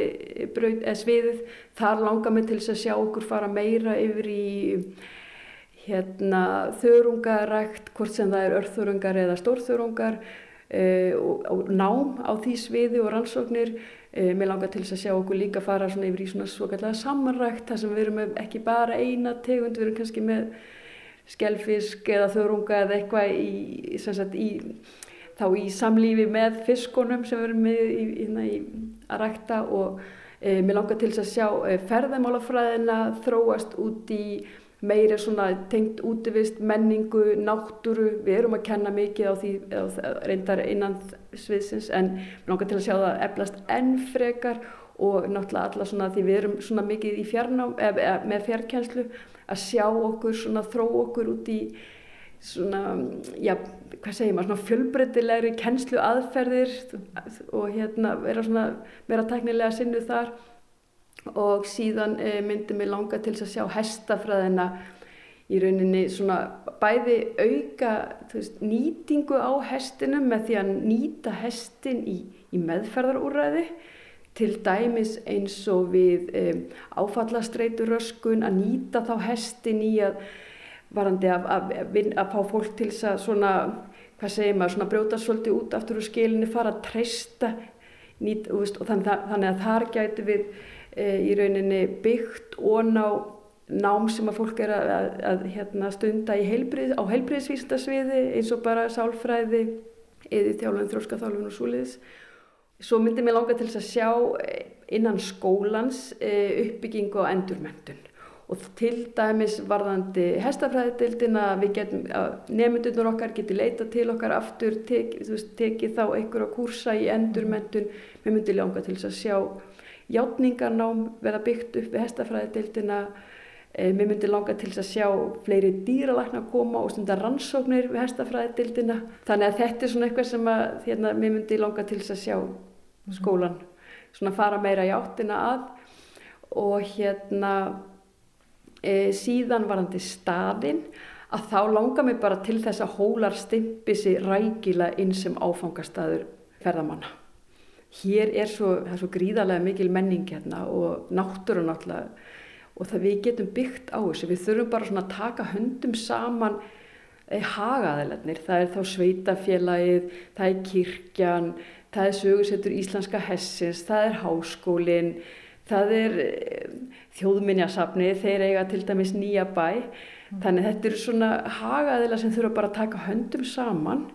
[SPEAKER 4] eða sviðið. Þar langar mig til að sjá okkur fara meira yfir í hérna, þörungarækt, hvort sem það er örþörungar eða stórþörungar e, og, og nám á því sviði og rannsóknir. E, mér langar til að sjá okkur líka fara yfir í svona svokallega samanrækt þar sem við erum ekki bara eina tegund, við erum kannski með skellfisk eða þörunga eða eitthvað í, í, þá í samlífi með fiskunum sem við erum með í, í, hérna, að rækta og e, mér langar til að sjá e, ferðamálafræðina þróast út í meira svona tengt útivist, menningu, náttúru, við erum að kenna mikið á því, reyndar innan sviðsins en mér langar til að sjá það eflast enn frekar og náttúrulega alla svona því við erum svona mikið í fjarnám, eða með fjarkjænslu að sjá okkur svona þró okkur út í svona, já, hvað segir maður, svona fjölbreytilegri kennslu aðferðir og hérna vera svona vera teknilega sinnu þar. Og síðan e, myndi mig langa til að sjá hestafræðina í rauninni svona bæði auka veist, nýtingu á hestinum með því að nýta hestin í, í meðferðarúræði til dæmis eins og við e, áfallastreituröskun að nýta þá hestin í að varandi að, að, að, að fá fólk til þess að svona, hvað segir maður, svona brjóta svolítið út aftur úr skilinni, fara að treysta nýt, veist, og þannig, þannig að þar gætu við e, í rauninni byggt og ná nám sem að fólk er að, hérna, stunda heilbrið, á heilbriðsvísndasviði eins og bara sálfræði eða þjálfum þróskaþálfun og súliðis. Svo myndi mér langa til þess að sjá e, innan skólans e, uppbyggingu og endurmöndun og til dæmis varðandi hestafræðidildina við getum, nefndunur okkar geti leita til okkar aftur, tekið teki þá einhverja kursa í endurmöndun, við myndum langa til þess að sjá játningarnám verða byggt upp við hestafræðidildina eh, mér myndi langa til að sjá fleiri dýralækna koma og stundar rannsóknir við hestafræðidildina þannig að þetta er svona eitthvað sem að hérna, mér myndi langa til að sjá skólan svona fara meira í áttina að. Og hérna e, síðan varandi staðinn að þá langar mér bara til þess að hólar stimpi sér rækila inn sem áfangastaður ferðamanna. Hér er svo, er svo gríðarlega mikil menning hérna og náttúru náttúrulega og það við getum byggt á þessu, við þurfum bara svona að taka höndum saman e, hagaðilegnir, það er þá sveitafélagið, það er kirkjan, það er sögursettur Íslenska Hessins, það er háskólinn, það er e, þjóðminjasafni, þeir eiga til dæmis nýja bæ, þannig þetta eru svona hagaðila sem þurfa bara að taka höndum saman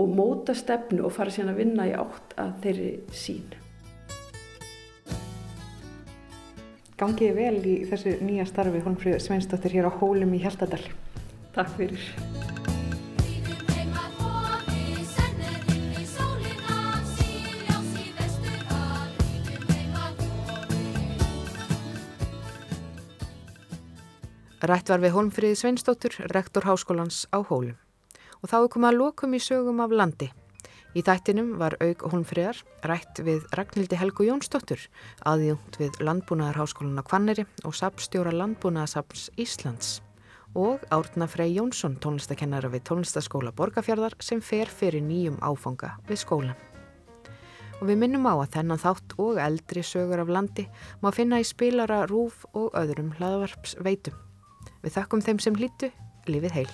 [SPEAKER 4] og móta stefnu og fara síðan að vinna í átt að þeirri sín.
[SPEAKER 1] Gangiði vel í þessu nýja starfi Holmfríð Sveinsdóttir hér á Hólum í Hjaltadal.
[SPEAKER 4] Takk fyrir.
[SPEAKER 1] Rætt var við Holmfríð Sveinsdóttir, rektor Háskólans á Hólum og þá er komið að lokum í sögum af landi. Í þættinum var auk Holmfriðar rætt við Ragnhildi Helgu Jónsdóttur, aðjungt við Landbúnaðarháskólan á Kvanneri og sapstjóra Landbúnaðarsaps Íslands og Árna Frey Jónsson, tónlistakennara við tónlistaskóla Borgafjörðar sem fer fyrir nýjum áfanga við skólan. Og við minnum á að þennan þátt og eldri sögur af landi má finna í spilara, rúf og öðrum hlaðvarps veitum. Við þakkum þeim sem hlýtu, lífið heil.